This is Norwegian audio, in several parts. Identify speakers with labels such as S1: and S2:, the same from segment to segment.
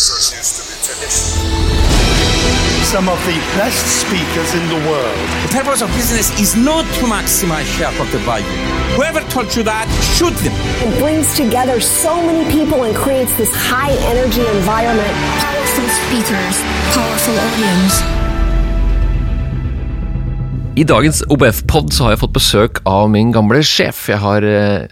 S1: Rehearsals used to be traditional.
S2: Some of the best speakers in the world.
S3: The purpose of business is not to maximize shareholder value. Whoever told you that, shoot them.
S4: It brings together so many people and creates this high energy environment.
S5: Powerful speakers, powerful audience.
S6: I dagens OBF-pod så har jeg fått besøk av min gamle sjef. Jeg har eh,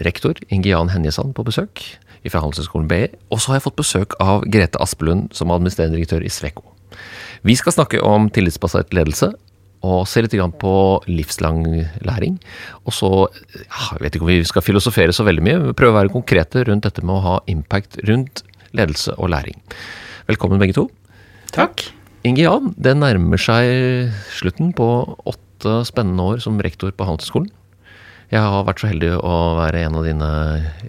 S6: rektor Inge Jan Henjesand på besøk fra Handelshøyskolen BI. Og så har jeg fått besøk av Grete Aspelund som administrerende direktør i Sveko. Vi skal snakke om tillitsbasert ledelse. Og se litt på livslang læring. Og så Jeg vet ikke om vi skal filosofere så veldig mye, men prøve å være konkrete rundt dette med å ha impact rundt ledelse og læring. Velkommen begge to.
S7: Takk.
S6: Inge Jan, det nærmer seg slutten på åtte spennende år som rektor på Handelshøyskolen. Jeg har vært så heldig å være en av dine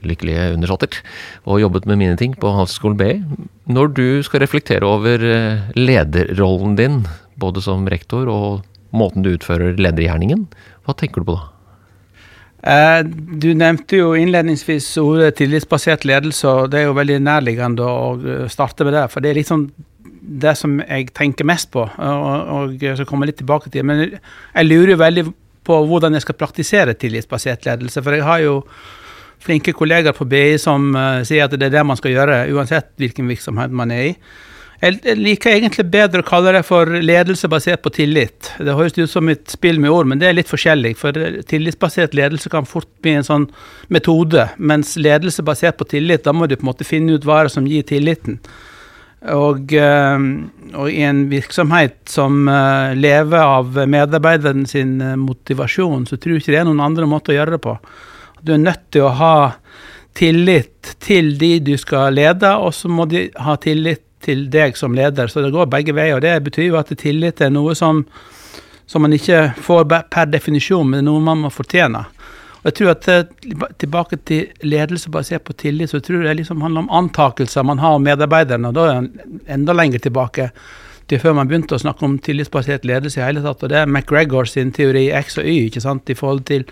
S6: lykkelige undersåtter og jobbet med mine ting på Havskolen BI. Når du skal reflektere over eh, lederrollen din, både som rektor og måten du utfører ledergjerningen, hva tenker du på da?
S7: Eh, du nevnte jo innledningsvis ordet tillitsbasert ledelse, og det er jo veldig nærliggende å eh, starte med det. For det er liksom det som jeg tenker mest på, og, og jeg skal komme litt tilbake til. Men jeg lurer jo veldig på hvordan jeg skal praktisere tillitsbasert ledelse. For jeg har jo flinke kollegaer på BI som uh, sier at det er det man skal gjøre, uansett hvilken virksomhet man er i. Jeg liker egentlig bedre å kalle det for ledelse basert på tillit. Det høres ut som et spill med ord, men det er litt forskjellig. For tillitsbasert ledelse kan fort bli en sånn metode, mens ledelse basert på tillit, da må du på en måte finne ut hva som gir tilliten. Og, eh, og, i en virksomhet som eh, lever av medarbeideren sin eh, motivasjon, så tror jeg ikke det er noen andre måter å gjøre det på. Du er nødt til å ha tillit til de du skal lede, og så må de ha tillit til deg som leder. Så det går begge veier. og Det betyr jo at tillit er noe som, som man ikke får per definisjon, men noe man må fortjene. Og jeg tror at eh, Tilbake til ledelse basert på tillit, så tror jeg det liksom handler om antakelser man har om medarbeiderne. og Da er man enda lenger tilbake til før man begynte å snakke om tillitsbasert ledelse i hele tatt. og Det er McGregor sin teori X og Y. ikke sant, i forhold til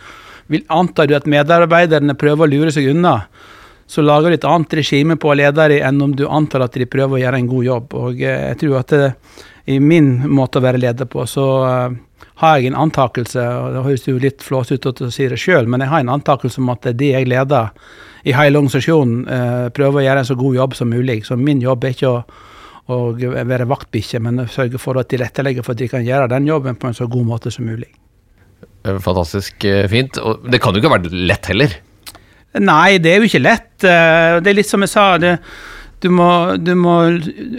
S7: vil, Antar du at medarbeiderne prøver å lure seg unna, så lager du et annet regime på å lede dem enn om du antar at de prøver å gjøre en god jobb. Og eh, jeg tror at det, i min måte å være leder på, så har jeg en antakelse, og det høres jo litt flåsete ut å si det sjøl, men jeg har en antakelse om at de jeg leder i hele organisasjonen, eh, prøver å gjøre en så god jobb som mulig. Så min jobb er ikke å, å være vaktbikkje, men å sørge for å tilrettelegge for at de kan gjøre den jobben på en så god måte som mulig.
S6: Fantastisk fint. Og det kan jo ikke ha vært lett heller?
S7: Nei, det er jo ikke lett. Det er litt som jeg sa. det du må, du må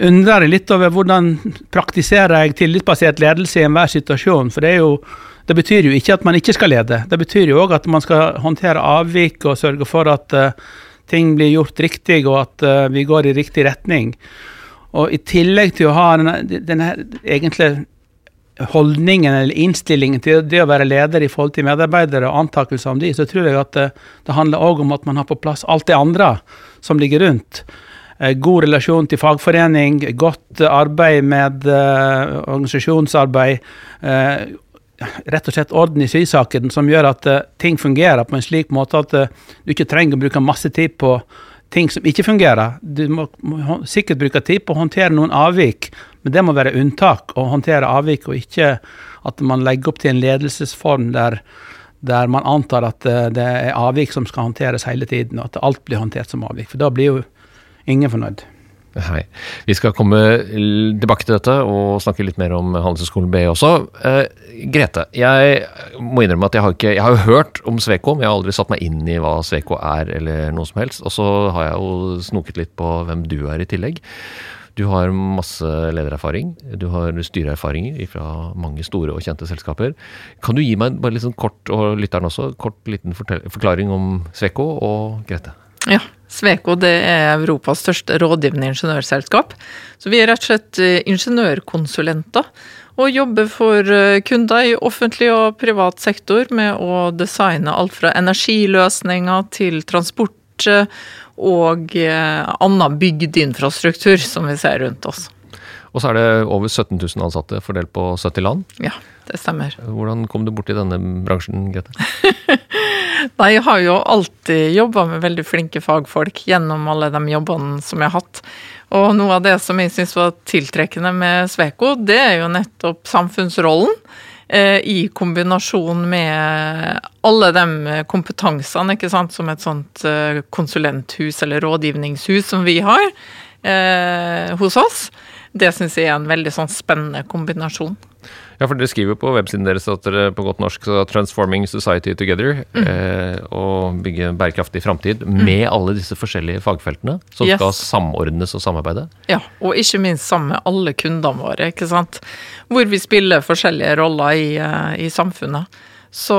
S7: undre deg litt over hvordan praktiserer jeg tillitsbasert ledelse i enhver situasjon. For det, jo, det, betyr jo ikke at man ikke skal lede. Det betyr jo òg at man skal håndtere avvik og sørge for at uh, ting blir gjort riktig, og at uh, vi går i riktig retning. Og i tillegg til å ha denne, denne egentlig holdningen eller innstillingen til det å være leder i forhold til medarbeidere og antakelser om de, så tror jeg at det, det handler òg om at man har på plass alt det andre som ligger rundt. Eh, god relasjon til fagforening, godt arbeid med uh, organisasjonsarbeid. Uh, rett og slett orden i sysaken som gjør at uh, ting fungerer på en slik måte at du ikke trenger å bruke masse tid på ting som ikke fungerer. Du må, må, sikkert bruke tid på å håndtere noen avvik, men det må være unntak å håndtere avvik, og ikke at man legger opp til en ledelsesform der, der man antar at det er avvik som skal håndteres hele tiden, og at alt blir håndtert som avvik. For da blir jo Ingen fornøyd.
S6: Hei. Vi skal komme tilbake til dette og snakke litt mer om Handelshøyskolen BI også. Eh, Grete, jeg må innrømme at jeg har, ikke, jeg har jo hørt om Sveko, men jeg har aldri satt meg inn i hva Sveko er eller noe som helst. Og så har jeg jo snoket litt på hvem du er i tillegg. Du har masse ledererfaring. Du har styreerfaringer fra mange store og kjente selskaper. Kan du gi meg bare litt sånn kort, og lytteren også, kort liten forklaring om Sveko og Grete?
S8: Ja. Sveko det er Europas største rådgivende ingeniørselskap. Så vi er rett og slett eh, ingeniørkonsulenter. Og jobber for eh, kunder i offentlig og privat sektor med å designe alt fra energiløsninger til transport eh, og annen bygd infrastruktur som vi ser rundt oss.
S6: Og så er det over 17 000 ansatte fordelt på 70 land.
S8: Ja, det stemmer.
S6: Hvordan kom du borti denne bransjen, Grete?
S8: Nei, jeg har jo alltid jobba med veldig flinke fagfolk gjennom alle de jobbene som jeg har hatt. Og noe av det som jeg syns var tiltrekkende med Sveko, det er jo nettopp samfunnsrollen. Eh, I kombinasjon med alle de kompetansene ikke sant, som et sånt eh, konsulenthus eller rådgivningshus som vi har eh, hos oss. Det syns jeg er en veldig sånn spennende kombinasjon.
S6: Ja, for dere skriver på websiden deres at dere på godt norsk så 'Transforming Society Together'
S8: Mm.
S6: eh, og bygge en bærekraftig framtid med alle disse forskjellige fagfeltene som
S8: Yes.
S6: skal samordnes og samarbeide.
S8: Ja, og ikke minst sammen med alle kundene våre, ikke sant. Hvor vi spiller forskjellige roller i, eh, i samfunnet. Så,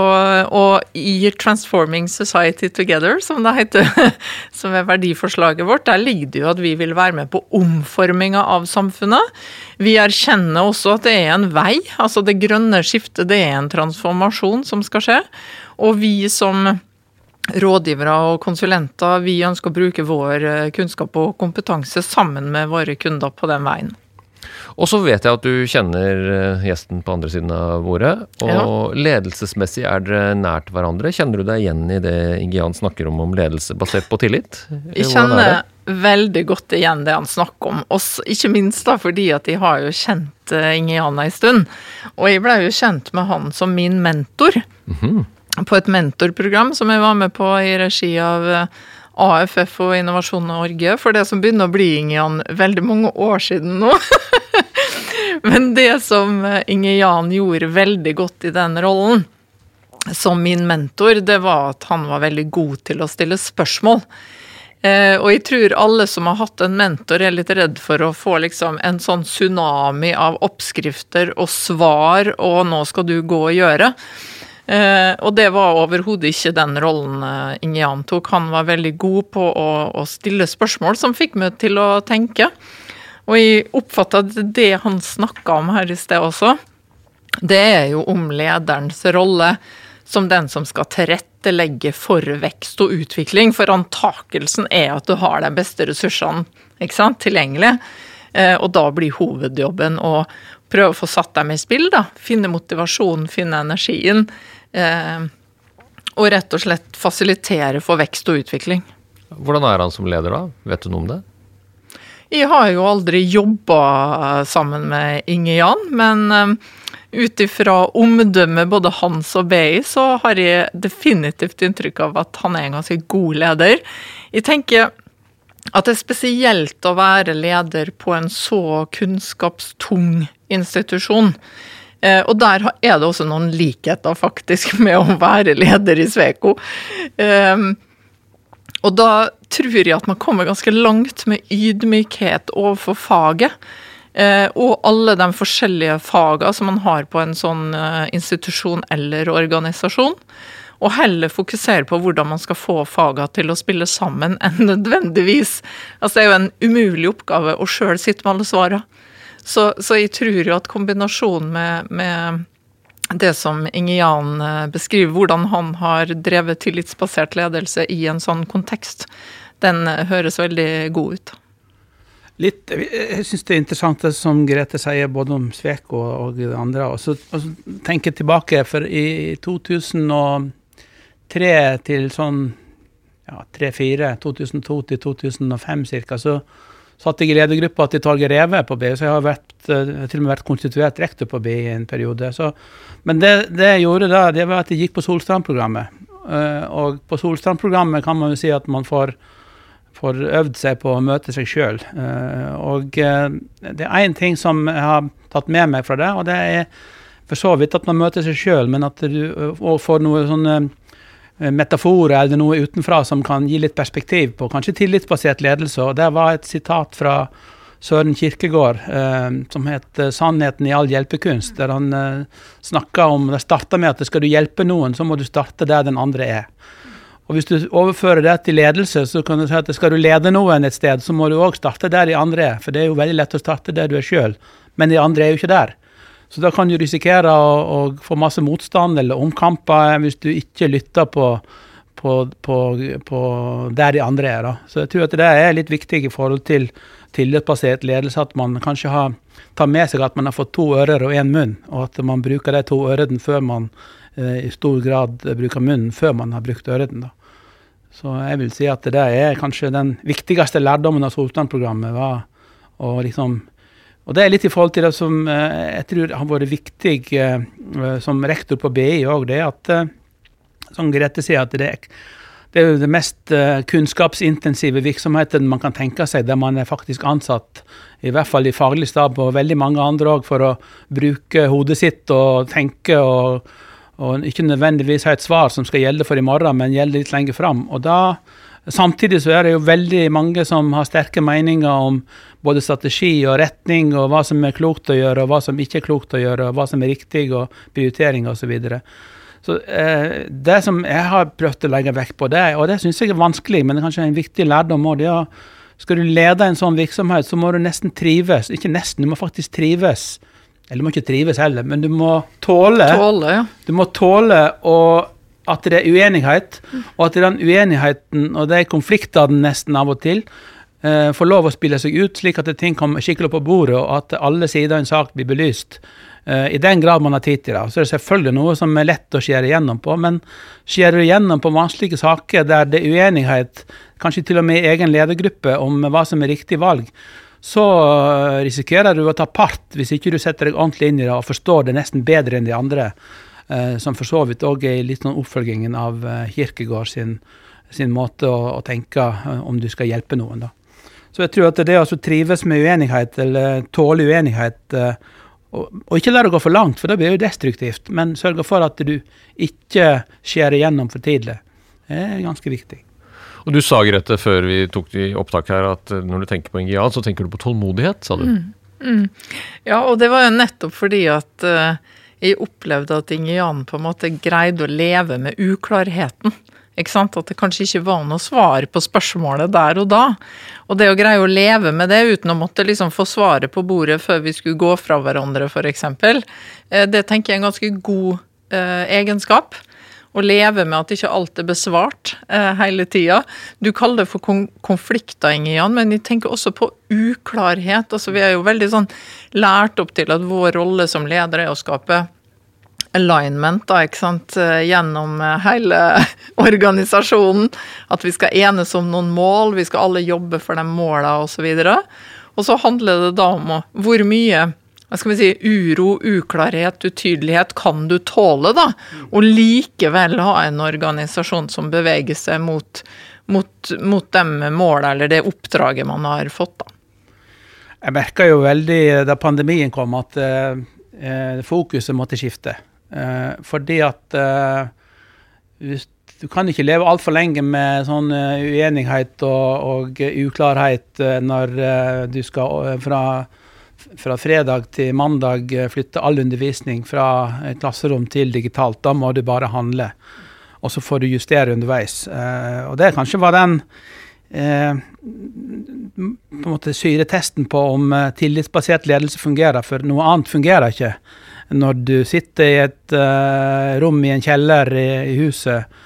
S8: og i Transforming Society Together, som det heter, som er verdiforslaget vårt, der ligger det jo at vi vil være med på omforminga av samfunnet. Vi erkjenner også at det er en vei, altså det grønne skiftet, det er en transformasjon som skal skje. Og vi som rådgivere og konsulenter, vi ønsker å bruke vår eh, kunnskap og kompetanse sammen med våre kunder på den veien.
S6: Og så vet jeg at du kjenner eh, gjesten på andre siden av bordet. Og ledelsesmessig er dere nært hverandre. Kjenner du deg igjen i det Ingian snakker om om ledelse basert på tillit?
S8: Jeg
S6: er
S8: kjenner veldig godt igjen det han snakker om, også, ikke minst da fordi at jeg har jo kjent Ingian Inge ei stund. Og jeg ble jo kjent med han som min mentor på et mentorprogram som jeg var med på i regi av eh, AFF og Innovasjon Norge, for det som begynner å bli Ingian veldig mange år siden nå. Men det som eh, Inge Jan gjorde veldig godt i den rollen, som min mentor, det var at han var veldig god til å stille spørsmål. Eh, og jeg tror alle som har hatt en mentor, er litt redd for å få liksom en sånn tsunami av oppskrifter og svar, og nå skal du gå og gjøre. Eh, og det var overhodet ikke den rollen Inge Jan tok. Han var veldig god på å, å stille spørsmål som fikk meg til å tenke. Og jeg oppfatta at det han snakka om her i sted også, det er jo om lederens rolle som den som skal tilrettelegge for vekst og utvikling. For antakelsen er at du har de beste ressursene sant, tilgjengelig. Eh, og da blir hovedjobben å prøve å få satt dem i spill. da, Finne motivasjonen, finne energien. Eh, og rett og slett fasilitere for vekst og utvikling.
S6: Hvordan er han som leder, da? Vet du noe om det?
S8: Jeg har jo aldri jobba sammen med Inge Jan, men um, ut ifra omdømmet både hans og BI, så har jeg definitivt inntrykk av at han er en ganske god leder. Jeg tenker at det er spesielt å være leder på en så kunnskapstung institusjon. Eh, og der er det også noen likheter faktisk med å være leder i Sveko. Og da tror jeg at man kommer ganske langt med ydmykhet overfor faget. Eh, og alle de forskjellige fagene som man har på en sånn eh, institusjon eller organisasjon. Og heller fokusere på hvordan man skal få fagene til å spille sammen, enn nødvendigvis Altså, det er jo en umulig oppgave å sjøl sitte med alle svarene. Så, så jeg tror jo at kombinasjonen med, med det som Inge Jan eh, beskriver, hvordan han har drevet tillitsbasert ledelse i en sånn kontekst, den eh, høres veldig god ut.
S7: Litt, jeg syns det er interessant det som Grete sier, både om Sveko og det andre. Og så, og så tenker jeg tilbake, for i 2003 til sånn ja, 3-4, 2002 til 2005 ca., så satt jeg i ledergruppa til Torgeir Reve på BU, så jeg har vært, eh, til og med vært konstituert rektor på BI en periode. Så, men det, det jeg gjorde da, det var at jeg gikk på Solstrand-programmet. Eh, og på Solstrand-programmet kan man jo si at man får får øvd seg på å møte seg sjøl. og eh, det er én ting som jeg har tatt med meg fra det, og det er for så vidt at man møter seg sjøl, men at du får noe sånne eh, metaforer eller noe utenfra som kan gi litt perspektiv på kanskje tillitsbasert ledelse. Og det var et sitat fra Søren Kirkegård eh, som het 'Sannheten i all hjelpekunst', der han eh, snakka om Det starta med at skal du hjelpe noen, så må du starte der den andre er. Og Hvis du overfører det til ledelse, så kan du si at skal du lede noen et sted, så må du òg starte der de andre er. For det er jo veldig lett å starte der du er sjøl, men de andre er jo ikke der. Så da kan du risikere å, å få masse motstand eller omkamper hvis du ikke lytter på, på, på, på der de andre er. Da. Så jeg tror at det er litt viktig i forhold til tillitsbasert ledelse, at man kanskje har, tar med seg at man har fått to ører og én munn, og at man bruker de to ørene før man i stor grad bruker munnen før man har brukt ørene. Så jeg vil si at det er kanskje den viktigste lærdommen av Solstrand-programmet. var liksom og det er litt i forhold til det som jeg tror har vært viktig som rektor på BI òg, det er at som Grete sier, at det er det er jo det mest uh, kunnskapsintensive virksomheten man kan tenke seg, der man er faktisk ansatt, i hvert fall i faglig stab og veldig mange andre òg, for å bruke hodet sitt og tenke og, og, ikke nødvendigvis ha et svar som skal gjelde for i morgen, men gjelde litt lenger fram. Og samtidig så er det jo veldig mange som har sterke meninger om både strategi og retning, og hva som er klokt å gjøre, og hva som ikke er klokt å gjøre, og hva som er riktig, og prioritering osv. Så eh, Det som jeg har prøvd å legge vekt på, det, og det syns jeg er vanskelig, men det er kanskje en viktig lærdom òg, det er skal du lede en sånn virksomhet, så må du nesten trives. Ikke nesten, du må faktisk trives. Eller du må ikke trives heller, men du må tåle
S8: Tåle, ja.
S7: Du må tåle å, at det er uenighet, og at den uenigheten og de konfliktene nesten av og til eh, får lov å spille seg ut, slik at ting kommer skikkelig på bordet, og at alle sider av en sak blir belyst. Eh, I den grad man har tid til det. Så er det selvfølgelig noe som er lett å skjære igjennom på, men skjærer du igjennom på vanskelige saker der det er uenighet, kanskje til og med i egen ledergruppe, om hva som er riktig valg, så eh, risikerer du å ta part hvis ikke du setter deg ordentlig inn i det og forstår det nesten bedre enn de andre. Eh, som for så vidt òg er litt sånn oppfølgingen av Kirkegård sin, sin måte å, å, tenke om du skal hjelpe noen. da. Så jeg tror at det å trives med uenighet, eller tåle uenighet, og, og, ikke la det gå for langt, for det blir jo destruktivt. Men sørge for at du ikke skjærer igjennom for tidlig. Det er ganske viktig.
S6: Og Du sa Grete, før vi tok i opptak her, at eh, når du tenker på Ingian, så tenker du på tålmodighet, sa du. Mm.
S8: Mm. Ja, og det var jo nettopp fordi at uh, jeg opplevde at Ingian på en måte greide å leve med uklarheten. At det kanskje ikke var noe svar på spørsmålet der og da. Og det å greie å leve med det uten å måtte liksom få svaret på bordet før vi skulle gå fra hverandre, f.eks., eh, det tenker jeg er en ganske god eh, egenskap. Å leve med at ikke alt er besvart eh, hele tida. Du kaller det for kon konflikter, Jan, men jeg tenker også på uklarhet. Altså, vi er jo veldig sånn lært opp til at vår rolle som leder er å skape alignment da, ikke sant, eh, gjennom eh, hele organisasjonen. At vi skal enes om noen mål, vi skal alle jobbe for de måla osv. Og, så handler det da om hvor mye hva skal vi si, uro, uklarhet, utydelighet kan du tåle, da? Og likevel ha en organisasjon som beveger seg mot, mot, mot de måla eller det oppdraget man har fått, da.
S7: Jeg merka jo veldig da pandemien kom, at eh, fokuset måtte skifte. Uh, fordi at uh, hvis, du kan ikke leve altfor lenge med sånn uh, uenighet og, og uklarhet når du skal fra, fra, fredag til mandag flytte all undervisning fra klasserom til digitalt. Da må du bare handle. Og så får du justere underveis. og det kanskje var den på en måte syretesten på om tillitsbasert ledelse fungerer, for noe annet fungerer ikke når du sitter i et uh, rom i en kjeller i, i, huset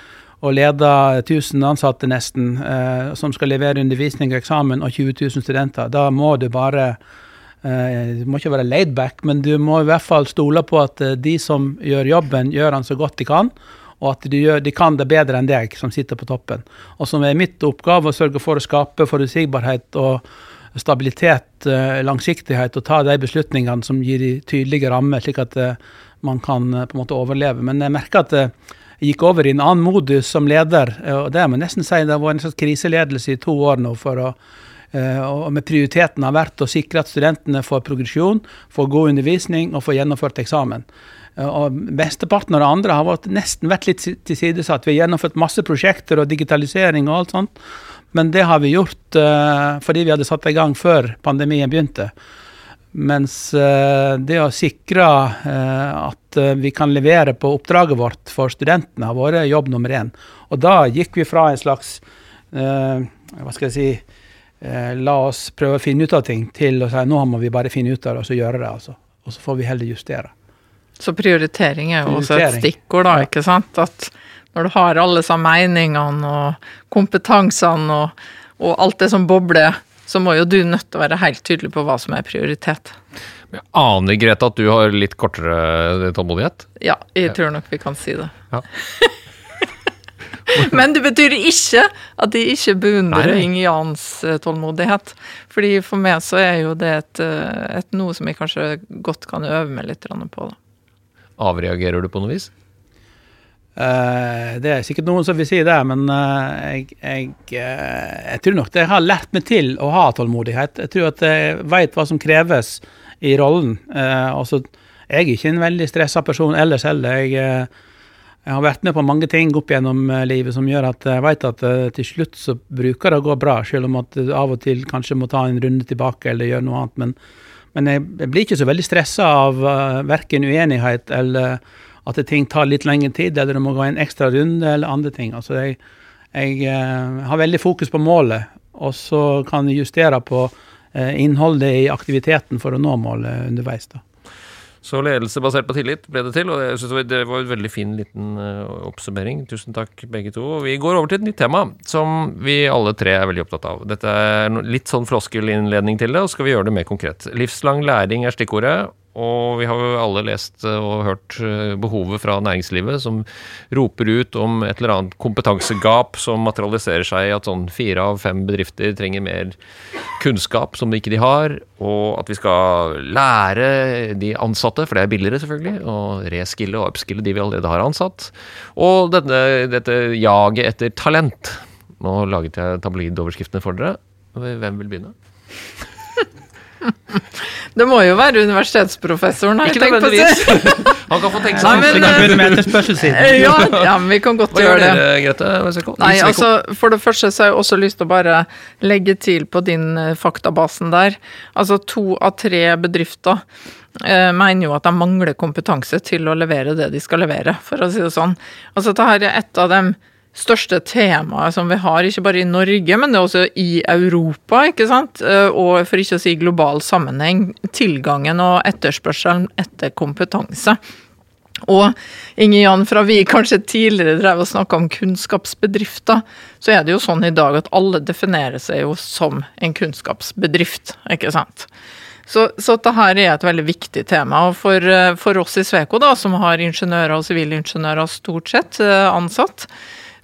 S7: og leder 1000 ansatte nesten, uh, som skal levere undervisning og eksamen, og 20 000 studenter, da må du bare uh, Du må ikke være laid back, men du må i hvert fall stole på at de som gjør jobben, gjør den så godt de kan. Og at de, gjør, de kan det bedre enn deg, som sitter på toppen. Og som er mitt oppgave å sørge for å skape forutsigbarhet og stabilitet, eh, langsiktighet, og ta de beslutningene som gir de tydelige rammer, slik at eh, man kan eh, på en måte overleve. Men jeg merker at jeg gikk over i en annen modus som leder, og det må jeg nesten si det har vært en slags kriseledelse i to år nå. for å og med prioriteten har vært å sikre at studentene får progresjon, får god undervisning og får gjennomført eksamen. Og Mesteparten av det andre har vært, nesten vært litt tilsidesatt. Vi har gjennomført masse prosjekter og digitalisering og alt sånt. Men det har vi gjort uh, fordi vi hadde satt i gang før pandemien begynte. Mens uh, det å sikre uh, at vi kan levere på oppdraget vårt for studentene, har vært jobb nummer én. Og da gikk vi fra en slags Hva skal jeg si La oss prøve å finne ut av ting, til å si nå må vi bare finne ut av det, og så gjøre det. altså. Og så får vi heller justere.
S8: Så prioritering er jo også et stikkord, da, ikke sant? At når du har alle disse meningene og kompetansene og, og, alt det som bobler så må jo du nødt til å være helt tydelig på hva som er prioritet.
S6: Jeg aner, Grete, at du har litt kortere tålmodighet?
S8: Ja, jeg tror nok vi kan si det.
S6: Ja.
S8: Men det betyr ikke at de ikke beundrer. Inge Jans eh, tålmodighet. Fordi for meg så er jo det et, eh, et noe som jeg kanskje godt kan øve meg litt på. Da.
S6: Avreagerer du på noe vis?
S7: Eh, det er sikkert noen som vil si det, men eh, jeg, jeg, eh, jeg tror nok det har lært meg til å ha tålmodighet. Jeg tror at jeg vet hva som kreves i rollen. Altså, jeg er ikke en veldig stressa person ellers heller. Jeg, jeg har vært med på mange ting opp gjennom livet som gjør at jeg vet at til slutt så bruker det å gå bra, selv om at du av og til kanskje må ta en runde tilbake eller gjøre noe annet. Men, men jeg blir ikke så veldig stressa av uh, verken uenighet eller at ting tar litt lengre tid, eller du må gå en ekstra runde eller andre ting. Altså jeg, jeg eh, har veldig fokus på målet, og så kan jeg justere på eh, innholdet i aktiviteten for å nå målet underveis. da.
S6: Så ledelse basert på tillit ble det til, og jeg synes det var- en veldig fin liten eh, oppsummering. Tusen takk, begge to. Vi går over til et nytt tema, som vi alle tre er veldig opptatt av. Dette er litt sånn floskelinnledning til det, og skal vi gjøre det mer konkret. Livslang læring er stikkordet. Og vi har jo alle lest eh, og hørt eh, behovet fra næringslivet som roper ut om et eller annet kompetansegap som materialiserer seg i at sånn fire av fem bedrifter trenger mer kunnskap som de ikke de har, og at vi skal lære de ansatte, for det er billigere selvfølgelig, og reskille og upskille de vi allerede har ansatt. Og dette, dette jaget etter talent. Nå laget jeg tabloidoverskriftene for dere. Hvem vil begynne?
S8: Det må jo være universitetsprofessoren. her.
S6: Ikke nødvendigvis. Han kan få tenke seg
S7: etterspørselssiden.
S8: Eh, Ja, ja, men vi kan godt
S6: Hva
S8: gjøre det.
S6: dere, Grete? Sveko?
S8: Nei, altså, For det første så har jeg også lyst til å bare legge til på din eh, faktabasen der. Altså to av tre bedrifter eh, mener jo at de mangler kompetanse til å levere det de skal levere, for å si det sånn. Altså dette er et av de største temaet som vi har, ikke bare i Norge, men det er også i Europa, ikke sant? Eh, Og for ikke å si global sammenheng, tilgangen og etterspørselen etter kompetanse. Og Inge Jan, fra vi kanskje tidligere drev og snakka om kunnskapsbedrifter, så er det jo sånn i dag at alle definerer seg jo som en kunnskapsbedrift, ikke sant. Så, så dette er et veldig viktig tema. Og for, eh, for oss i Sveko, da, som har ingeniører og sivilingeniører stort sett eh, ansatt,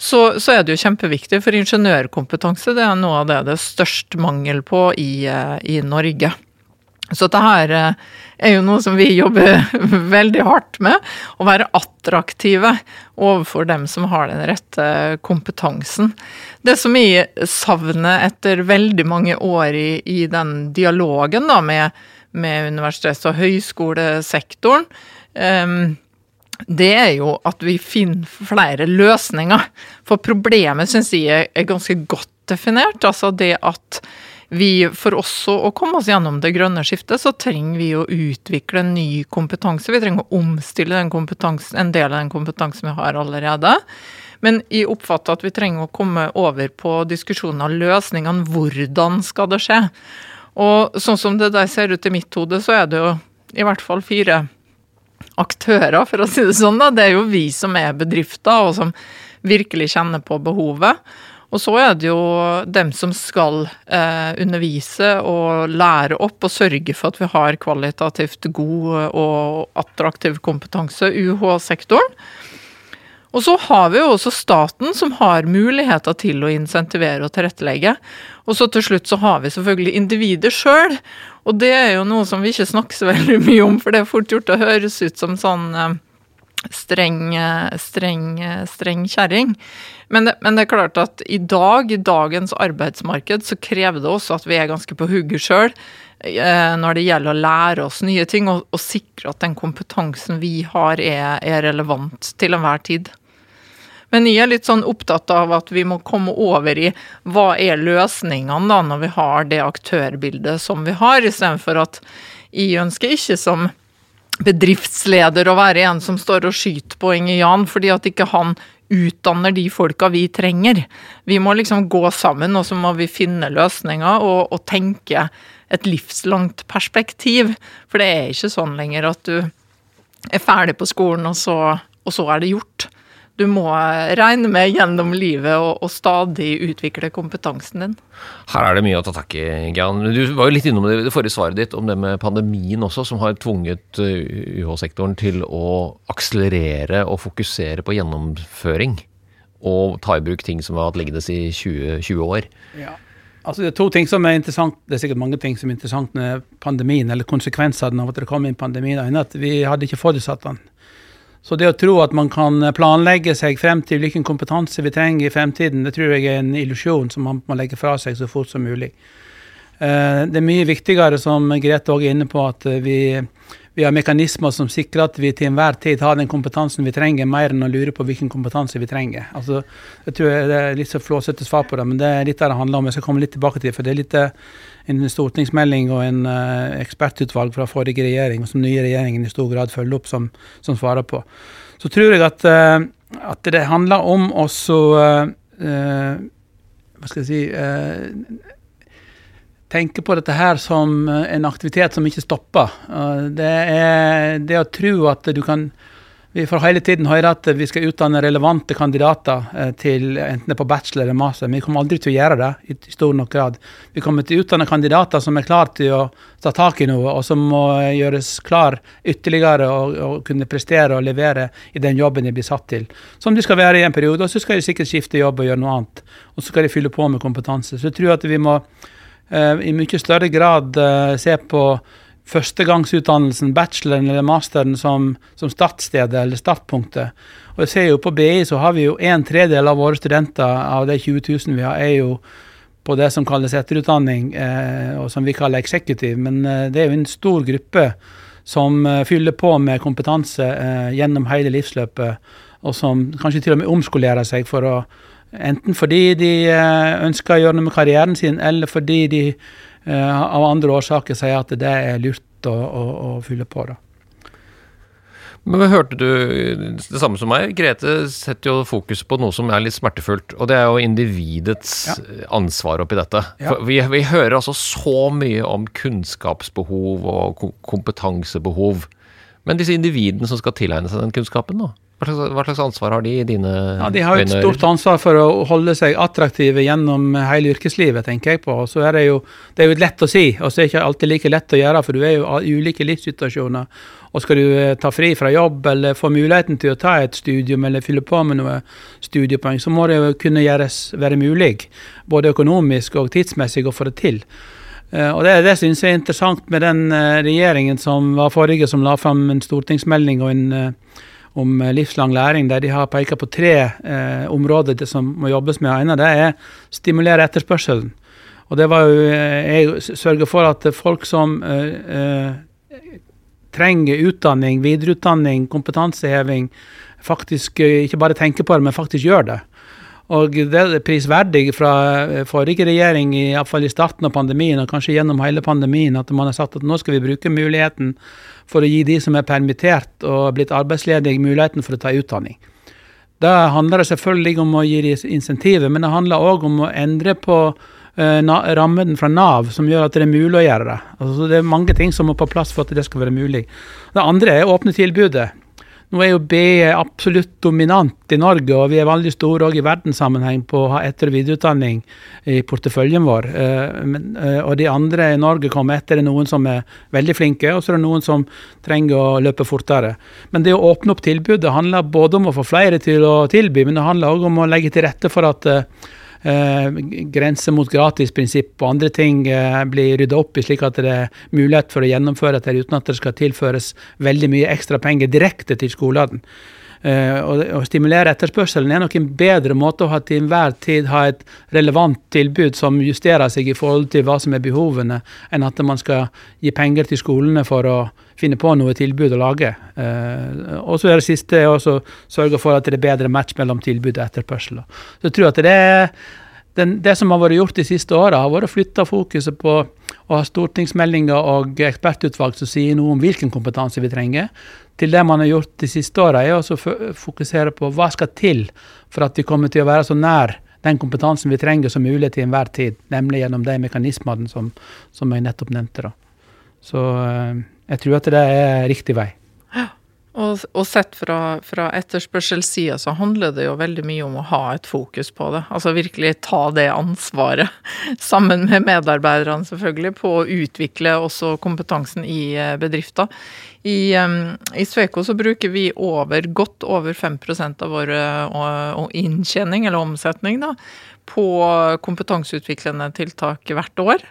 S8: så, så er det jo kjempeviktig, for ingeniørkompetanse det er noe av det det er størst mangel på i, eh, i Norge. Så dette eh, er jo noe som vi jobber veldig hardt med, å være attraktive overfor dem som har den rette kompetansen. Det som jeg savner etter veldig mange år i, i den dialogen da med, med universitets- og høyskolesektoren, em, det er jo at vi finner flere løsninger. For problemet syns jeg er ganske godt definert. Altså det at vi for også å komme oss gjennom det grønne skiftet, så trenger vi å utvikle ny kompetanse. Vi trenger å omstille en del av den kompetansen vi har allerede. Men jeg oppfatter at vi trenger å komme over på diskusjonen av løsningene. Hvordan skal det skje? Og sånn som det der ser ut i mitt hode, så er det jo i hvert fall fire aktører, for å si det sånn. da. Det er jo vi som er bedrifter, og som virkelig kjenner på behovet. Og så er det jo dem som skal eh, undervise og lære opp og sørge for at vi har kvalitativt god og attraktiv kompetanse, UH-sektoren. Og så har vi jo også staten som har muligheter til å insentivere og tilrettelegge. Og så til slutt så har vi selvfølgelig individet sjøl. Og det er jo noe som vi ikke snakker så veldig mye om, for det er fort gjort å høres ut som sånn eh, streng, eh, streng, eh, streng kjerring. Men men det er klart at i dag, i dagens arbeidsmarked, så krever det også at vi er ganske på hugget sjøl når det gjelder å lære oss nye ting, og, og sikre at den kompetansen vi har, er, er relevant til enhver tid. Men jeg er litt sånn opptatt av at vi må komme over i hva er løsningene da, når vi har det aktørbildet som vi har, istedenfor at jeg ønsker ikke som bedriftsleder å være en som står og skyter på Inge Jan, fordi at ikke han utdanner de folka vi trenger. Vi må liksom gå sammen, og så må vi finne løsninger og, og tenke et livslangt perspektiv. For det er ikke sånn lenger at du er ferdig på skolen, og så, og så er det gjort. Du må regne med gjennom livet og, og stadig utvikle kompetansen din.
S6: Her er det mye å ta tak i, Gian. Du var jo litt innom det det forrige svaret ditt om det med pandemien også, som har tvunget UH-sektoren til å akselerere og fokusere på gjennomføring. Og ta i bruk ting som har hatt liggende i 20, 20 år.
S7: Ja. Altså, det er to ting som er interessant, det er sikkert mange ting som er interessant med pandemien, eller konsekvensene av at det kom inn pandemi. Det ene at vi hadde ikke forutsatt den. Så det å tro at man kan planlegge seg frem til hvilken kompetanse vi trenger i fremtiden, det tror jeg er en illusjon som man må legge fra seg så fort som mulig. Eh, det er mye viktigere, som Grete òg er inne på, at vi vi har mekanismer som sikrer at vi til enhver tid har den kompetansen vi trenger, mer enn å lure på hvilken kompetanse vi trenger. Altså, jeg tror Det er litt så flåsete svar på det, men det er litt det det handler om. Jeg skal komme litt tilbake til det, for det er litt eh, en stortingsmelding og en uh, ekspertutvalg fra forrige regjering, som nye regjeringen i stor grad følger opp, som, som svarer på. Så tror jeg at, uh, at det handler om også uh, Hva skal jeg si tenke på dette her som en aktivitet som ikke stopper. Det er det å tro at du kan Vi får hele tiden høre at vi skal utdanne relevante kandidater eh, til enten det er på bachelor eller master, men vi kommer aldri til å gjøre det i stor nok grad. Vi kommer til å utdanne kandidater som er klare til å ta tak i noe, og som må gjøres klar ytterligere og, og kunne prestere og levere i den jobben de blir satt til. Som de skal være i en periode, og så skal de sikkert skifte jobb og gjøre noe annet. Og så skal de fylle på med kompetanse. Så jeg tror at vi må Eh, i mye større grad eh, se på førstegangsutdannelsen, bacheloren eller masteren, som, som startstedet eller startpunktet. Og jeg ser jo På BI så har vi jo en tredjedel av våre studenter av de 20 000 vi har, er jo på det som kalles etterutdanning, eh, og som vi kaller executive. Men eh, det er jo en stor gruppe som eh, fyller på med kompetanse eh, gjennom hele livsløpet, og som kanskje til og med omskolerer seg for å Enten fordi de eh, ønsker å gjøre noe med karrieren sin, eller fordi de av andre årsaker sier at det er lurt å, å, å fylle på. da.
S6: Men hørte du det samme som meg? Grete setter jo fokus på noe som er litt smertefullt, og det er jo individets ja. ansvar oppi dette. Ja. Vi, vi, hører altså så mye om kunnskapsbehov og kompetansebehov. Men disse individene som skal tilegne seg den kunnskapen, da? Hva slags, hva slags, ansvar har de i dine øyne?
S7: Ja, De har et stort ansvar for å holde seg attraktive gjennom hele yrkeslivet, tenker jeg på. Og så er det jo det er jo lett å si, og så er det ikke alltid like lett å gjøre, for du er jo i ulike livssituasjoner. Og skal du eh, ta fri fra jobb eller få muligheten til å ta et studium eller fylle på med noe studiepoeng, så må det jo kunne gjøres være mulig, både økonomisk og tidsmessig, å få det til. Uh, og Det, det syns jeg er interessant med den uh, regjeringen som var forrige, som la fram en stortingsmelding og en om eh, livslang læring, der de har pekt på tre eh, områder som må jobbes med. En av det er stimulere etterspørselen. Og det var jo eh, Jeg sørger for at folk som eh, eh, trenger utdanning, videreutdanning, kompetanseheving, faktisk ikke bare tenker på det, men faktisk gjør det. Og det er prisverdig fra forrige regjering, iallfall i starten av pandemien, og kanskje gjennom hele pandemien, at man har sagt at nå skal vi bruke muligheten for å gi de som er permittert og blitt arbeidsledige, muligheten for å ta utdanning. Da handler det selvfølgelig om å gi dem insentiver, men det handler òg om å endre på uh, rammen fra Nav, som gjør at det er mulig å gjøre det. Altså, det er mange ting som må på plass for at det skal være mulig. Det andre er å åpne tilbudet. Nå er jo BE absolutt dominant i Norge, og vi er veldig store òg i verdenssammenheng på å ha etter- og videreutdanning i porteføljen vår. Eh, eh, og de andre i Norge kommer etter. Det er noen som er veldig flinke, og så er det noen som trenger å løpe fortere. Men det å åpne opp tilbudet handler både om å få flere til å tilby, men det handler òg om å legge til rette for at eh, grenser mot gratisprinsipp og andre ting eh, blir rydda opp i, slik at det er mulighet for å gjennomføre dette uten at det skal tilføres veldig mye ekstra penger direkte til skolene. Uh, og, og stimulere etterspørselen er nok en bedre måte å ha til enhver tid ha et relevant tilbud som justerer seg i forhold til hva som er behovene, enn at man skal gi penger til skolene for å finne på noe tilbud å lage. Uh, og så er det siste å sørge for at det er bedre match mellom tilbud og etterspørsel. Så jeg tror at det er den, det som har vært gjort de siste åra, har vært å flytte fokuset på å ha stortingsmeldinger og ekspertutvalg som sier noe om hvilken kompetanse vi trenger, til det man har gjort de siste åra, er å fokusere på hva skal til for at vi kommer til å være så nær den kompetansen vi trenger som mulig til enhver tid, nemlig gjennom de mekanismene som, som jeg nettopp nevnte. Da. Så eh, jeg tror at det er riktig vei.
S8: Og, og sett fra, fra etterspørselssida så handler det jo veldig mye om å ha et fokus på det. Altså virkelig ta det ansvaret, sammen med medarbeiderne selvfølgelig, på å utvikle også kompetansen i eh, bedrifter. I, I Sveko så bruker vi over, godt over 5 av vår uh, inntjening, eller omsetning, da, på kompetanseutviklende tiltak hvert år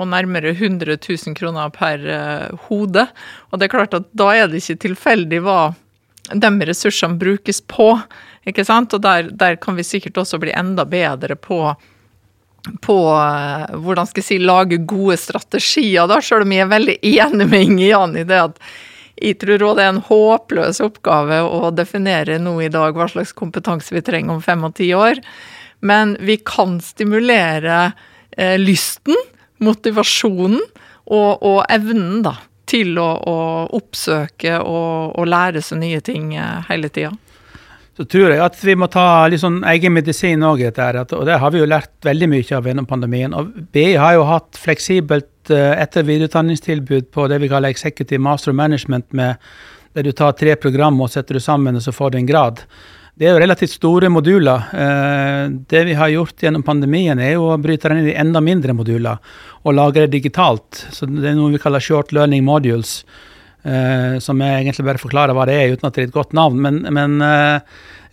S8: og nærmere 100 000 kroner per uh, hode. Og det er klart at da er det ikke tilfeldig hva de ressursene brukes på. ikke sant? Og der, der kan vi sikkert også bli enda bedre på på uh, hvordan skal jeg si, lage gode strategier, da, selv om jeg er veldig enig med Inge Jan i det at jeg tror det er en håpløs oppgave å definere nå i dag hva slags kompetanse vi trenger om fem og ti år. Men vi kan stimulere eh, lysten motivasjonen og, og evnen da, til å, å oppsøke og, og, lære seg nye ting eh, hele tida.
S7: Så tror jeg at vi må ta litt sånn egen medisin òg. Og det har vi jo lært veldig mye av gjennom pandemien. Og BI har jo hatt fleksibelt eh, etter- og videreutdanningstilbud på det vi kaller executive master management, med der du tar tre program og setter du sammen, og så får du en grad. Det er jo relativt store moduler. Eh, det vi har gjort gjennom pandemien, er jo å bryte den inn i enda mindre moduler og lage det digitalt. Så Det er noe vi kaller short learning modules. Eh, som jeg egentlig bare forklarer hva det er, uten at det er et godt navn. Men, men eh,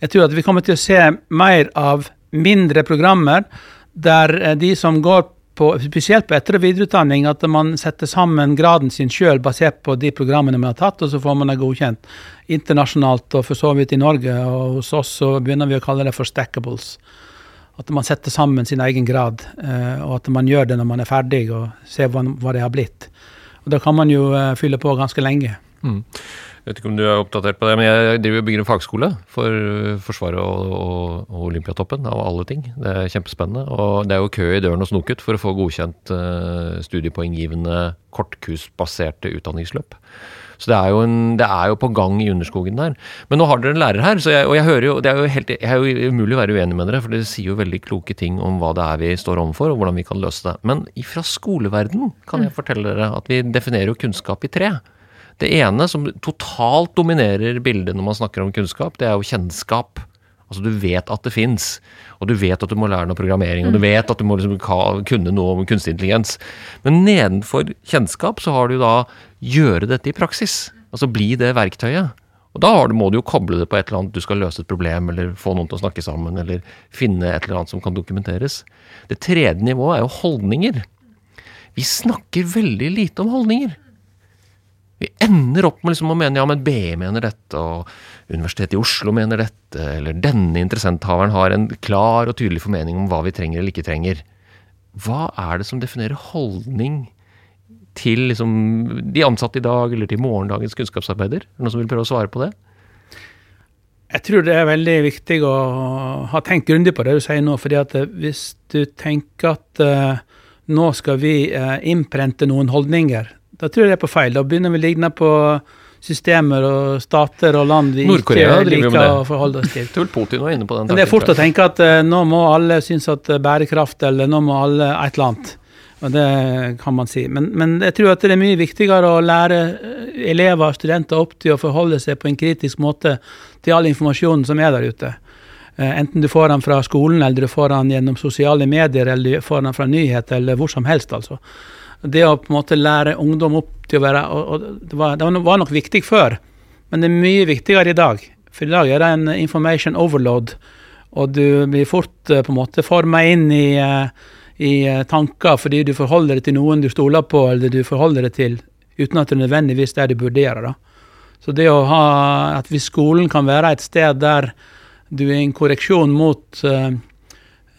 S7: jeg tror at vi kommer til å se mer av mindre programmer der de som går på, spesielt på etter- og videreutdanning, at man setter sammen graden sin sjøl basert på de programmene man har tatt, og så får man det godkjent internasjonalt og for så vidt i Norge. Og hos oss så begynner vi å kalle det for stackables. At man setter sammen sin egen grad, eh, og at man gjør det når man er ferdig og ser hva, det har blitt. Og Da kan man jo eh, fylle på ganske lenge. Mm.
S6: Jeg vet ikke om du er oppdatert på det, men jeg driver og bygger en fagskole for Forsvaret og, og, og, Olympiatoppen, av alle ting. Det er kjempespennende. Og det er jo kø i døren hos NOKUT for å få godkjent uh, studiepoenggivende kortkursbaserte utdanningsløp. Så det er, jo en, det er jo på gang i underskogen der. Men nå har dere en lærer her, jeg, og jeg hører jo, det er jo helt, jeg er jo umulig å være uenig med dere, for dere sier jo veldig kloke ting om hva det er vi står overfor, og hvordan vi kan løse det. Men fra skoleverden kan jeg fortelle dere at vi definerer jo kunnskap i tre. Det ene som totalt dominerer bildet når man snakker om kunnskap, det er jo kjennskap. Altså Du vet at det fins, og du vet at du må lære noe programmering, og du mm. vet at du må liksom kunne noe om kunstig intelligens. Men nedenfor kjennskap så har du da gjøre dette i praksis. Altså bli det verktøyet. Og da må du jo koble det på et eller annet, du skal løse et problem, eller få noen til å snakke sammen, eller finne et eller annet som kan dokumenteres. Det tredje nivået er jo holdninger. Vi snakker veldig lite om holdninger. Vi ender opp med liksom å mene ja, men BI mener dette, og Universitetet i Oslo mener dette, eller denne interessenthaveren har en klar og tydelig formening om hva vi trenger eller ikke trenger. Hva er det som definerer holdning til liksom, de ansatte i dag, eller til morgendagens kunnskapsarbeider? Er det noen som vil prøve å svare på det?
S7: Jeg tror det er veldig viktig å ha tenkt grundig på det du sier nå. fordi at eh, hvis du tenker at uh, nå skal vi uh, innprente noen holdninger da tror jeg det er på feil. Da begynner vi å ligne på systemer og stater og land vi ikke liker å forholde oss til.
S6: Putin var inne på den
S7: Men det er fort å tenke at uh, nå må alle synes at bærekraft, eller nå må alle et eller annet. Og det kan man si. Men, men, jeg tror at det er mye viktigere å lære eh, elever og studenter opp til å forholde seg på en kritisk måte til all informasjonen som er der ute. Uh, enten du får den fra skolen, eller du får den gjennom sosiale medier, eller du får den fra nyheter, eller hvor som helst, altså det å på en måte lære ungdom opp til å være og, og det, var, det, var, nok viktig før, men det er mye viktigere i dag. For i dag er det en information overload, og du blir fort eh, på en måte forma inn i, eh, i, eh, tanker fordi du forholder deg til noen du stoler på, eller du forholder deg til uten at det nødvendigvis er det du gjøre. Da. Så det å ha at hvis skolen kan være et sted der du er en korreksjon mot uh,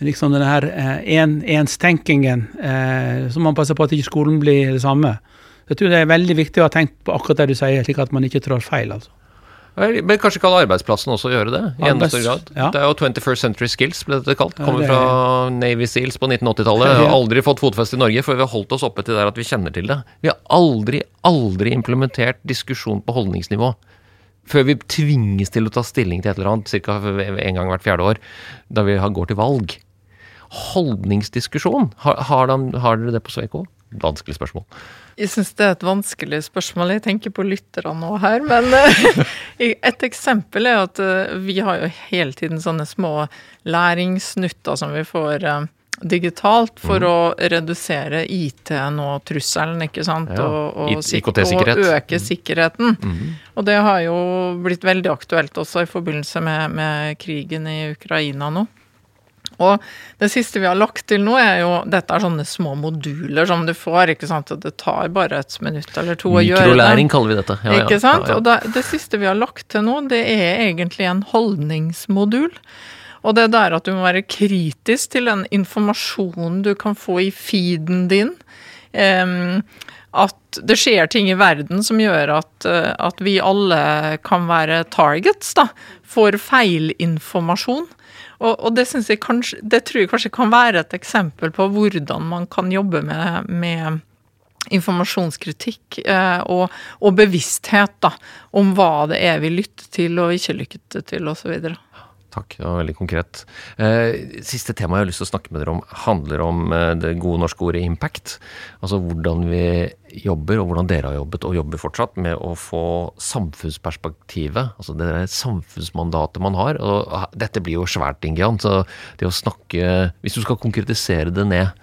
S7: liksom denne her eh, en, enstenkingen, eh, så man passer på at ikke skolen blir det samme. Jeg tror det er veldig viktig å ha tenkt på akkurat det du sier, slik at man ikke trår feil. altså.
S6: Men kanskje kan arbeidsplassen også gjøre det? i Arbeids, grad. Ja. Det er jo 21st Century Skills, ble dette kalt. Kommer ja, det fra Navy Seals på 1980-tallet. Har aldri fått fotfeste i Norge, for vi har holdt oss oppe til der at vi kjenner til det. Vi har aldri, aldri implementert diskusjon på holdningsnivå. Før vi tvinges til å ta stilling til et eller annet ca. en gang hvert fjerde år, da vi går til valg holdningsdiskusjon. Har, har, de, har dere det på Sveiko? vanskelig spørsmål.
S8: Jeg syns det er et vanskelig spørsmål. Jeg tenker på lytterne nå her. Men eh, et eksempel er at eh, vi har jo hele tiden sånne små læringssnutter som vi får eh, digitalt for
S6: mm.
S8: å redusere IT-en og trusselen, ikke sant.
S6: Ja,
S8: Og, og,
S6: IKT-sikkerhet.
S8: og øke sikkerheten.
S6: Mm.
S8: Og det har jo blitt veldig aktuelt også i forbindelse med, med krigen i Ukraina nå. Og det siste vi har lagt til nå, er jo Dette er sånne små moduler som du får, ikke sant. Og det tar bare et minutt eller to å gjøre det.
S6: Mikrolæring kaller vi dette. Ja, ja.
S8: Ikke sant?
S6: Ja, ja.
S8: Og det, det siste vi har lagt til nå, det er egentlig en holdningsmodul. Og det er der at du må være kritisk til den informasjonen du kan få i feeden din. Um, at det skjer ting i verden som gjør at, eh, at vi alle kan være targets da, for feilinformasjon. Og, og det, jeg kanskje, det tror jeg kanskje kan være et eksempel på hvordan man kan jobbe med, med informasjonskritikk eh, og, og bevissthet da, om hva det er vi lytter til og ikke lytter til osv.
S6: Takk, det var veldig konkret. Eh, siste tema jeg har lyst til å snakke med dere om, handler om eh, det gode norske ordet impact. Altså hvordan vi jobber, og hvordan dere har jobbet og jobber fortsatt, med å få samfunnsperspektivet, altså det der samfunnsmandatet man har. Og ah, dette blir jo svært, Ingian, så det å snakke Hvis du skal konkretisere det ned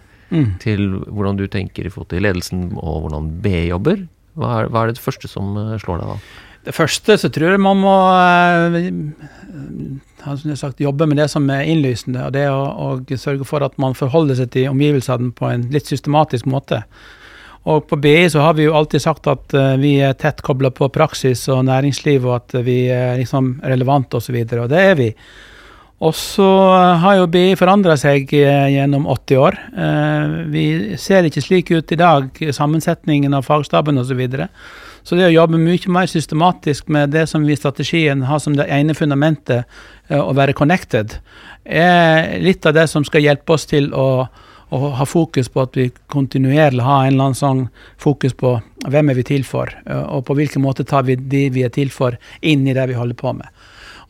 S6: til hvordan du tenker i forhold til ledelsen og hvordan BI jobber, hva er, hva er det første som eh, slår deg da?
S7: Det første så tror jeg man må eh, som jeg sagt, jobbe med det som er innlysende, og det å og sørge for at man forholder seg til omgivelsene på en litt systematisk måte. Og på BI så har vi jo alltid sagt at eh, vi er tett kobla på praksis og næringsliv, og at vi er liksom relevante osv., og, så og det er vi. Og så har jo BI forandra seg eh, gjennom 80 år. Vi ser ikke slik ut i dag, sammensetningen av fagstaben osv. Så, videre. Så det å jobbe mye mer systematisk med det som vi i strategien har som det ene fundamentet, eh, å være connected, er litt av det som skal hjelpe oss til å, å ha fokus på at vi kontinuerlig har en eller annen sånn fokus på hvem er vi til for, eh, og på hvilken måte tar vi de vi er til for, inn i det vi holder på med.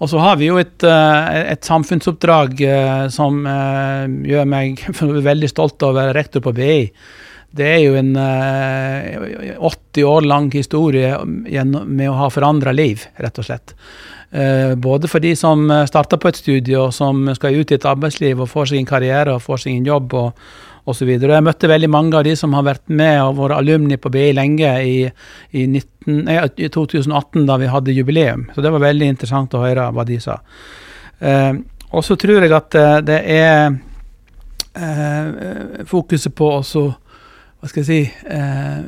S7: Og så har vi jo et, eh, et samfunnsoppdrag som gjør meg veldig stolt av å være rektor på BI. Det er jo en eh, 80 år lang historie med å ha forandra liv, rett og slett. Eh, Både for de som starter på et studie og som skal ut i et arbeidsliv og får seg en karriere og får seg en jobb og osv. Jeg møtte veldig mange av de som har vært med og vært alumni på BI lenge i, i, 19, nei, i 2018, da vi hadde jubileum. Så det var veldig interessant å høre hva de sa. Eh, og så tror jeg at eh, det er eh, fokuset på også Hva skal jeg si eh,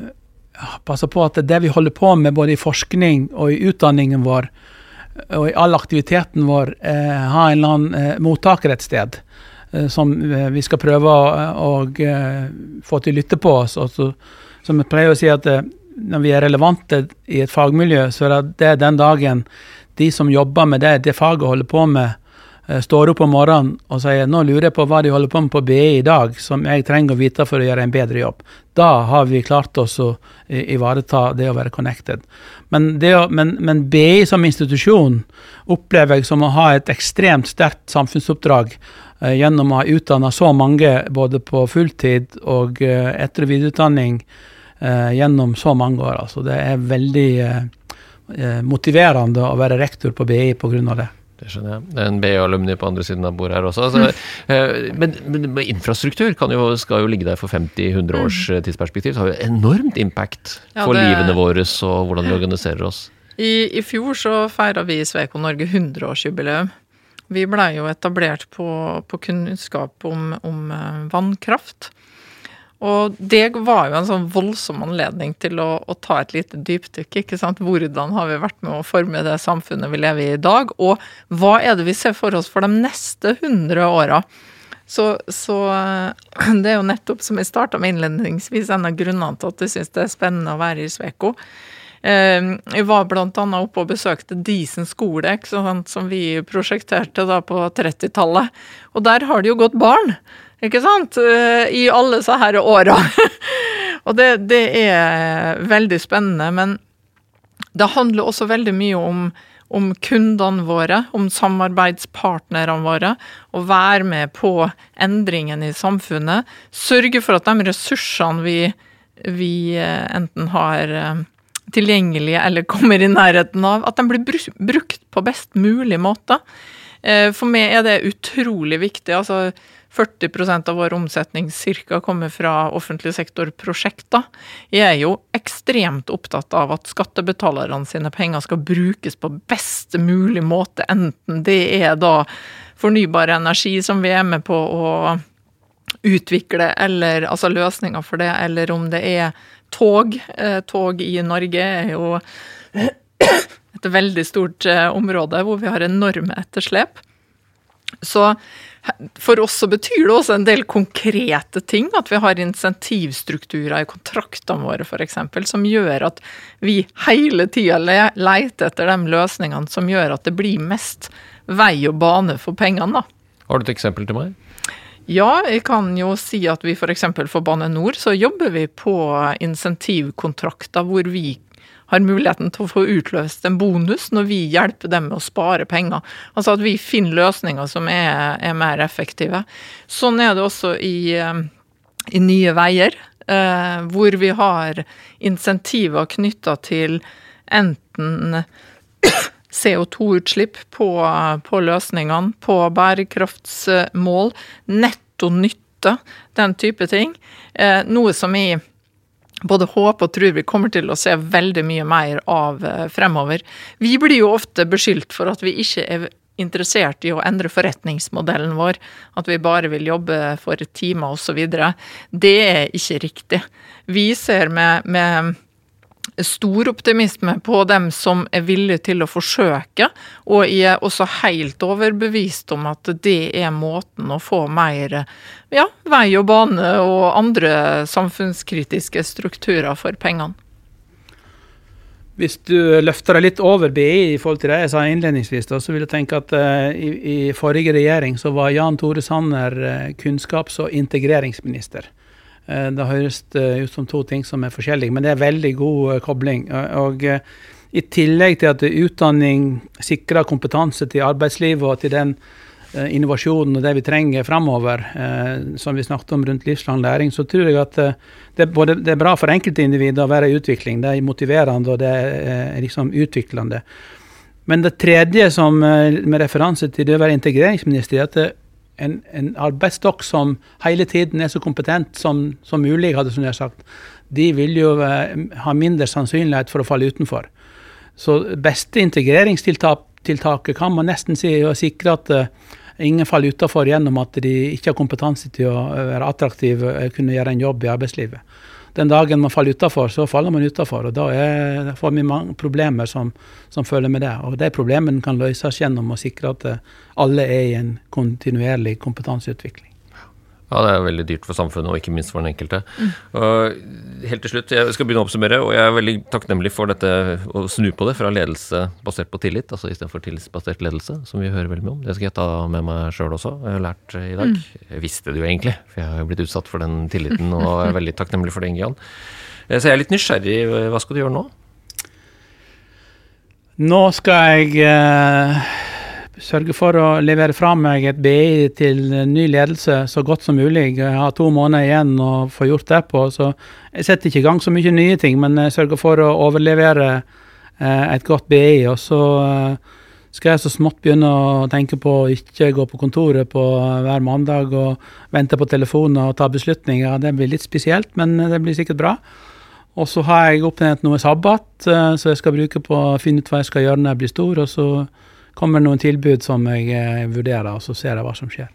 S7: Passe på at det vi holder på med både i forskning og i utdanningen vår, og i all aktiviteten vår, eh, har en eller annen eh, mottaker et sted. eh, Som eh, vi skal prøve å, og, få til å lytte på oss. Så, som jeg pleier å si at når vi er relevante i et fagmiljø, så er det den dagen de som jobber med det, det faget holder på med, står opp om morgenen og sier nå lurer jeg på hva de holder på med på BI i dag, som jeg trenger å vite for å gjøre en bedre jobb. Da har vi klart oss å ivareta det å være connected. Men, det men, men BI som institusjon opplever jeg som å ha et ekstremt sterkt samfunnsoppdrag eh, gjennom å ha utdanna så mange både på fulltid og eh, etter- og videreutdanning eh, gjennom så mange år. Altså, det er veldig eh, eh, motiverende å være rektor på BI pga. det.
S6: Det skjønner jeg. Det er en BI-alumni på andre siden av bordet her også. Altså, eh, men, men, men infrastruktur kan jo, skal jo ligge der for 50-100 års eh, tidsperspektiv. Det har jo enormt impact
S8: Ja, det-
S6: livene våre og hvordan vi organiserer oss.
S8: I, I fjor så feira vi i Sveko Norge 100-årsjubileum. Vi blei jo etablert på, på kunnskap om, om eh, vannkraft. Og det var jo en sånn voldsom anledning til å, å ta et lite dypdykk. ikke sant? Hvordan har vi vært med å forme det samfunnet vi lever i i dag? Og hva er det vi ser for oss for de neste 100 åra? Så, så eh, det er jo nettopp, som jeg starta med innledningsvis, en av grunnene til at jeg syns det er spennende å være i Sveko. Eh, Jeg var annet oppe og besøkte Disen skole, ikke sant, som vi prosjekterte da på 30-tallet. Og der har det jo gått barn, ikke sant, eh, i alle så her åra. Og det, det er veldig spennende, men det handler også veldig mye om, om kundene våre, om samarbeidspartnerne våre, å være med på endringen i samfunnet. Sørge for at de ressursene vi vi eh, enten har eh, tilgjengelige eller kommer i nærheten av, at de blir brukt på best mulig måte. For meg er det utrolig viktig. altså 40% av vår omsetning cirka kommer fra offentlig sektor-prosjekter. Jeg er jo ekstremt opptatt av at skattebetalerne sine penger skal brukes på best mulig måte, enten det er da fornybar energi som vi er med på å utvikle, eller altså løsninger for det, eller om det er tog. Eh, Tog i Norge er jo et veldig stort eh, område hvor vi har enorme etterslep. Så for oss så betyr det også en del konkrete ting, at vi har insentivstrukturer i kontraktene våre f.eks., som gjør at vi hele tida le leter etter de løsningene som gjør at det blir mest vei og bane for pengene. da.
S6: Har du et eksempel til meg?
S8: Ja, jeg kan jo si at vi f.eks. for, for Bane NOR så jobber vi på insentivkontrakter hvor vi har muligheten til å få utløst en bonus når vi hjelper dem med å spare penger. Altså at vi finner løsninger som er, er mer effektive. Sånn er det også i, eh, i Nye Veier, eh, hvor vi har insentiver knytta til enten CO2-utslipp på, på løsningene, på bærekraftsmål, netto nytte, den type ting. Eh, noe som jeg både håper og tror vi kommer til å se veldig mye mer av eh, fremover. Vi blir jo ofte beskyldt for at vi ikke er interessert i å endre forretningsmodellen vår, at vi bare vil jobbe for timer osv. Det er ikke riktig. Vi ser med, med stor optimisme på dem som er villige til å forsøke, og jeg er også helt overbevist om at det er måten å få mer ja, vei og bane og andre samfunnskritiske strukturer for pengene.
S7: Hvis du løfter deg litt over BI i forhold til det jeg sa innledningsvis, da, så vil jeg tenke at uh, i, i forrige regjering så var Jan Tore Sanner uh, kunnskaps- og integreringsminister. Eh, det høres eh, ut som to ting som er forskjellige, men det er veldig god eh, kobling. Og, i tillegg til at utdanning sikrer kompetanse til arbeidslivet og til den innovasjonen og det vi trenger fremover, eh, som vi snakket om rundt livslang læring, så tror jeg at det, er både, det er bra for enkeltindivider å være i utvikling. Det er motiverende og det er liksom utviklende. Men det tredje, som, med referanse til det å være integreringsminister, er at en, en arbeidsstokk som hele tiden er så kompetent som, som mulig, hadde jeg sagt, de vil jo eh, ha mindre sannsynlighet for å falle utenfor. Så beste integreringstiltaket kan man nesten si å sikre at eh, ingen faller utenfor gjennom at de ikke har kompetanse til å eh, være attraktive og kunne gjøre en jobb i arbeidslivet. Den dagen man faller utenfor, så faller man utenfor, og da er, får vi mange problemer som, som følger med det. Og de problemene kan løses gjennom å sikre at eh, alle er i en kontinuerlig kompetanseutvikling.
S6: Ja, det er veldig dyrt for samfunnet, og ikke minst for den enkelte. Og helt til slutt, jeg skal begynne å oppsummere, og jeg er veldig takknemlig for dette å snu på det fra ledelse basert på tillit, altså istedenfor tillitsbasert ledelse, som vi hører veldig mye om. Det skal jeg ta med meg sjøl også, jeg har lært i dag. Jeg visste det jo egentlig, for jeg har jo blitt utsatt for den tilliten, og er veldig takknemlig for det, Ingian. Eh, Så jeg er litt nysgjerrig, hva skal du gjøre nå?
S7: Nå skal jeg eh, sørge for å levere fra meg et BI til ny ledelse så godt som mulig. Jeg har to måneder igjen å få gjort det på, så jeg setter ikke i gang så mye nye ting, men jeg sørger for å overlevere eh, et godt BI. Og så eh, skal jeg så smått begynne å tenke på å ikke gå på kontoret på hver mandag og vente på telefonen og ta beslutninger. Det blir litt spesielt, men det blir sikkert bra. Og så har jeg oppnevnt noe sabbat, eh, så jeg skal bruke på å finne ut hva jeg skal gjøre når jeg blir stor. Og så kommer det noen tilbud som jeg eh, vurderer, og så ser jeg hva som skjer.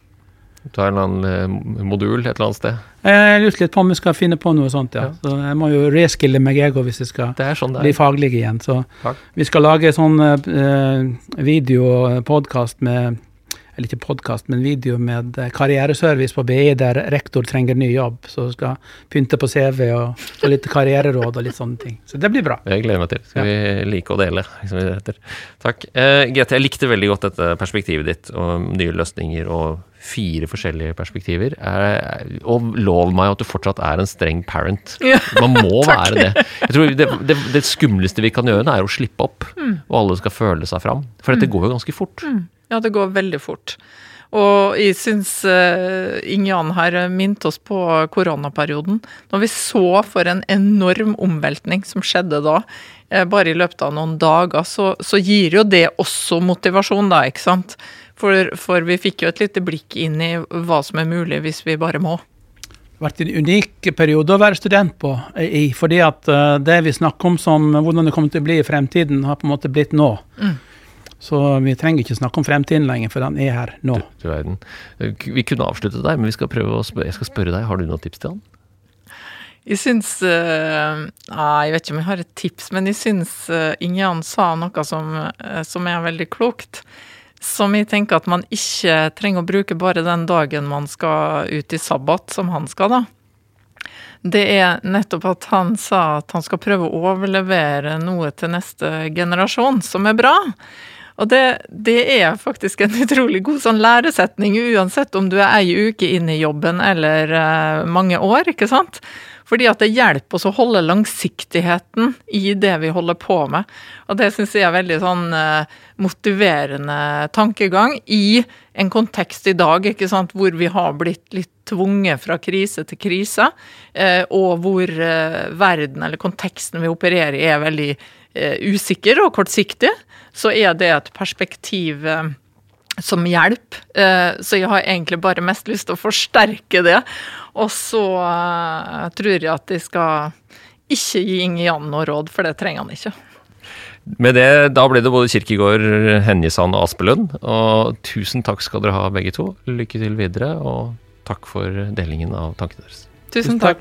S6: Ta en eller annen eh, modul et eller annet sted.
S7: Jeg lurer litt på om vi skal finne på noe sånt, ja. Så jeg må jo reskille meg ego hvis jeg skal
S6: Det er sånn det
S7: bli faglig igjen. Så
S6: Takk.
S7: vi skal lage sånn uh, podkast med eller ikke podkast, men video med eh, karriereservice på BI der rektor trenger ny jobb. Så skal pynte på CV og få litt karriereråd og litt sånne ting. Så det blir bra.
S6: Jeg gleder meg til. Skal vi like å dele, som det heter. Takk. Eh, Grete, jeg likte veldig godt dette perspektivet ditt, og nye løsninger og fire forskjellige perspektiver. Er, og lov meg at du fortsatt er en streng parent.
S8: Ja,
S6: Man må være det. Jeg tror det, det, det skumleste vi kan gjøre, er å slippe opp, og alle skal føle seg fram. For dette går jo ganske fort.
S8: Ja, det går veldig fort. Og jeg syns uh, Inge-Jan har minnet oss på koronaperioden. Når vi så for en enorm omveltning som skjedde da, uh, bare i løpet av noen dager, så, så, gir jo det også motivasjon, da, ikke sant. For, for vi fikk jo et lite blikk inn i hva som er mulig hvis vi bare må Det har
S7: vært en unik periode å være student på. I, fordi at uh, det vi snakker om som hvordan det kommer til å bli i fremtiden, har på en måte blitt nå. Mm. Så vi trenger ikke snakke om fremtiden lenger, for den er her nå.
S6: Du, du vi kunne avslutte der, men spørre, jeg skal spørre deg, har du noen tips til han?
S8: Jeg syns uh, Jeg vet ikke om jeg har et tips, men jeg syns uh, Injan sa noe som, uh, som, er veldig klokt. Som jeg tenker at man ikke trenger å bruke bare den dagen man skal ut i sabbat, som han skal, da. Det er nettopp at han sa at han skal prøve å overlevere noe til neste generasjon som er bra. Og det, det, er faktisk en utrolig god sånn læresetning, uansett om du er ei uke inn i jobben eller uh, mange år, ikke sant. Fordi at det hjelper oss å holde langsiktigheten i det vi holder på med. Og det syns jeg er veldig sånn uh, motiverende tankegang i en kontekst i dag, ikke sant, hvor vi har blitt litt tvunget fra krise til krise, uh, og hvor verden eller konteksten vi opererer i er veldig usikker og kortsiktig så er det et perspektiv eh, som hjelper. Eh, så jeg har egentlig bare mest lyst til å forsterke det. Og så eh, tror jeg at jeg skal ikke gi Inge Jan noe råd, for det trenger han ikke.
S6: Med det, Da ble det både Kirkegård, Henjesand og Aspelund. Og tusen takk skal dere ha begge to. Lykke til videre, og takk for delingen av tankene deres.
S8: Tusen takk.